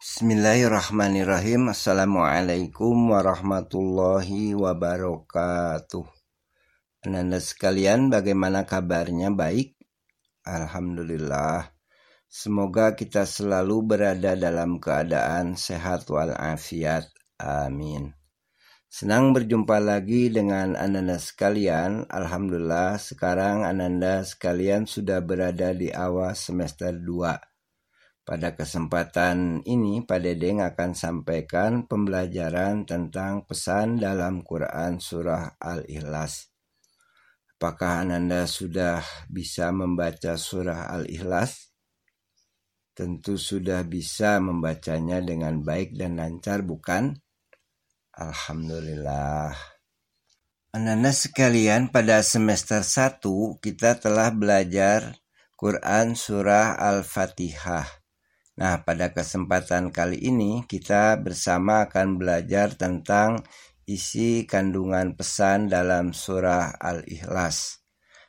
Bismillahirrahmanirrahim. Assalamualaikum warahmatullahi wabarakatuh. Anda sekalian bagaimana kabarnya? Baik? Alhamdulillah. Semoga kita selalu berada dalam keadaan sehat walafiat. Amin. Senang berjumpa lagi dengan Ananda sekalian. Alhamdulillah sekarang Ananda sekalian sudah berada di awal semester 2 pada kesempatan ini, Pak Dedeng akan sampaikan pembelajaran tentang pesan dalam Quran Surah Al-Ikhlas. Apakah Ananda sudah bisa membaca Surah Al-Ikhlas? Tentu sudah bisa membacanya dengan baik dan lancar, bukan? Alhamdulillah. Ananda sekalian, pada semester 1 kita telah belajar Quran Surah Al-Fatihah Nah, pada kesempatan kali ini kita bersama akan belajar tentang isi kandungan pesan dalam surah Al-Ikhlas.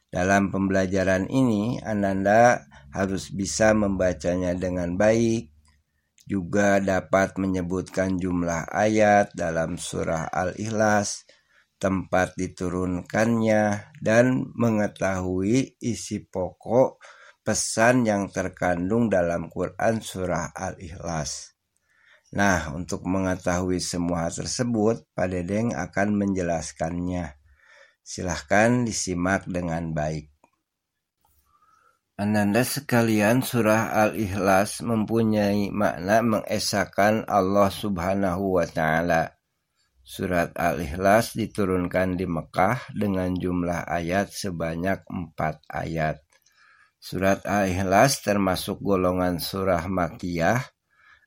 Dalam pembelajaran ini, Ananda harus bisa membacanya dengan baik, juga dapat menyebutkan jumlah ayat dalam surah Al-Ikhlas, tempat diturunkannya, dan mengetahui isi pokok pesan yang terkandung dalam Quran Surah Al-Ikhlas. Nah, untuk mengetahui semua hal tersebut, Pak Dedeng akan menjelaskannya. Silahkan disimak dengan baik. Ananda sekalian surah Al-Ikhlas mempunyai makna mengesahkan Allah subhanahu wa ta'ala. Surat Al-Ikhlas diturunkan di Mekah dengan jumlah ayat sebanyak empat ayat. Surat Al-Ikhlas termasuk golongan surah Makiyah,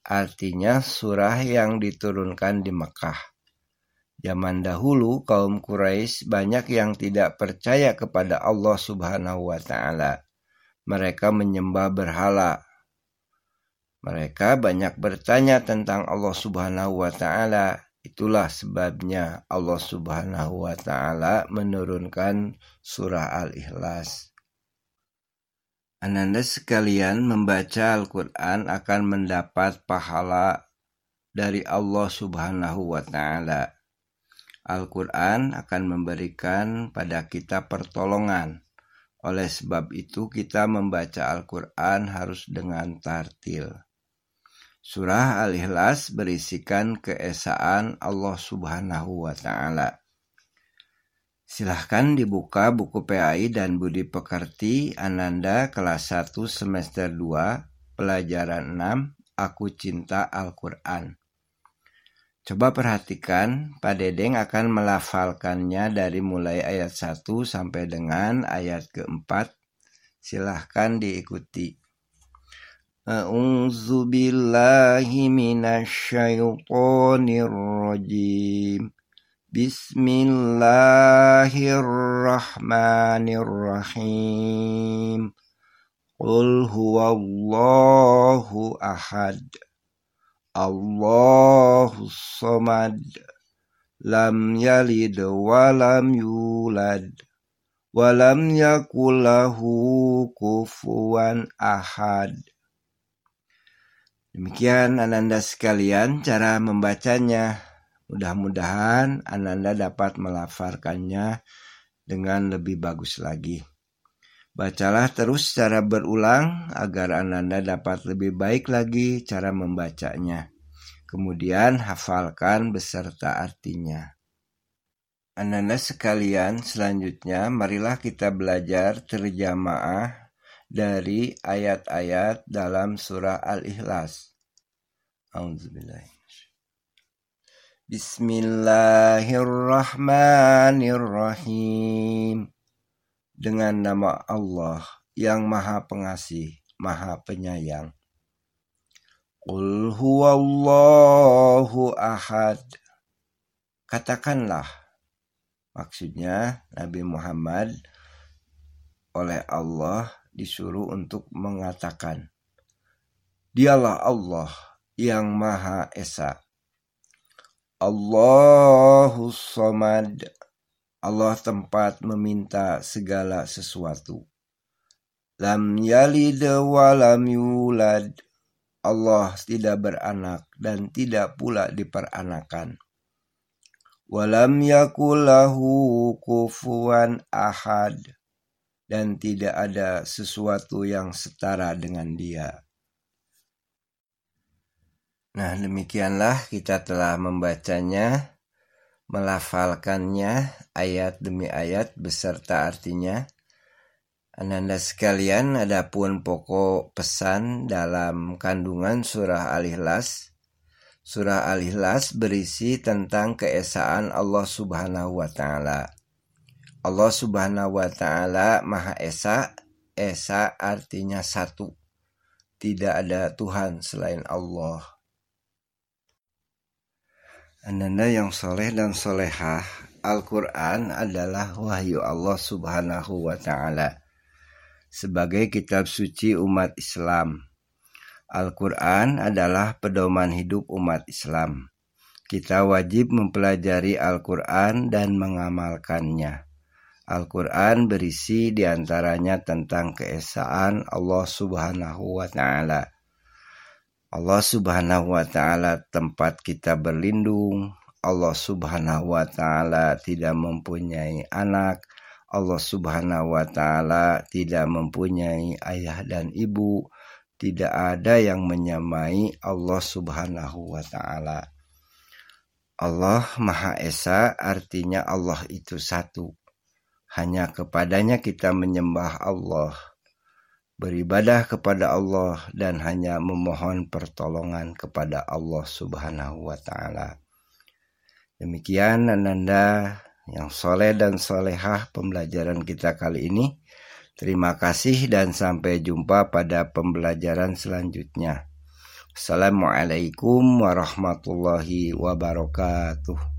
artinya surah yang diturunkan di Mekah. Zaman dahulu kaum Quraisy banyak yang tidak percaya kepada Allah Subhanahu wa taala. Mereka menyembah berhala. Mereka banyak bertanya tentang Allah Subhanahu wa taala. Itulah sebabnya Allah Subhanahu wa taala menurunkan surah Al-Ikhlas. Ananda sekalian membaca Al-Quran akan mendapat pahala dari Allah Subhanahu wa Ta'ala. Al-Quran akan memberikan pada kita pertolongan. Oleh sebab itu, kita membaca Al-Quran harus dengan tartil. Surah Al-Ikhlas berisikan keesaan Allah Subhanahu wa Ta'ala. Silahkan dibuka buku PAI dan Budi Pekerti Ananda kelas 1 semester 2 pelajaran 6 Aku Cinta Al-Quran. Coba perhatikan, Pak Dedeng akan melafalkannya dari mulai ayat 1 sampai dengan ayat keempat. Silahkan diikuti. A'udzu billahi minasyaitonir rajim. Bismillahirrahmanirrahim. Qul huwallahu ahad. Allahu samad. Lam yalid wa lam yulad. Wa lam yakulahu kufuwan ahad. Demikian ananda sekalian cara membacanya. Mudah-mudahan Ananda dapat melafarkannya dengan lebih bagus lagi. Bacalah terus secara berulang agar Ananda dapat lebih baik lagi cara membacanya. Kemudian hafalkan beserta artinya. Ananda sekalian, selanjutnya marilah kita belajar terjamaah dari ayat-ayat dalam surah Al-Ikhlas. Auzubillahi Bismillahirrahmanirrahim. Dengan nama Allah yang Maha Pengasih, Maha Penyayang. Qul huwallahu ahad. Katakanlah, maksudnya Nabi Muhammad oleh Allah disuruh untuk mengatakan, Dialah Allah yang Maha Esa Allahu Somad. Allah tempat meminta segala sesuatu. Lam yalid wa lam yulad. Allah tidak beranak dan tidak pula diperanakan. Walam yakulahu kufuan ahad dan tidak ada sesuatu yang setara dengan dia. Nah demikianlah kita telah membacanya, melafalkannya ayat demi ayat beserta artinya. Ananda sekalian, adapun pokok pesan dalam kandungan surah Al-Ikhlas. Surah Al-Ikhlas berisi tentang keesaan Allah Subhanahu wa taala. Allah Subhanahu wa taala Maha Esa. Esa artinya satu. Tidak ada Tuhan selain Allah. Ananda yang soleh dan solehah, Al-Quran adalah wahyu Allah subhanahu wa ta'ala. Sebagai kitab suci umat Islam, Al-Quran adalah pedoman hidup umat Islam. Kita wajib mempelajari Al-Quran dan mengamalkannya. Al-Quran berisi di antaranya tentang keesaan Allah subhanahu wa ta'ala Allah Subhanahu wa taala tempat kita berlindung. Allah Subhanahu wa taala tidak mempunyai anak. Allah Subhanahu wa taala tidak mempunyai ayah dan ibu. Tidak ada yang menyamai Allah Subhanahu wa taala. Allah Maha Esa artinya Allah itu satu. Hanya kepadanya kita menyembah Allah beribadah kepada Allah dan hanya memohon pertolongan kepada Allah Subhanahu wa taala. Demikian Ananda yang soleh dan solehah pembelajaran kita kali ini. Terima kasih dan sampai jumpa pada pembelajaran selanjutnya. Assalamualaikum warahmatullahi wabarakatuh.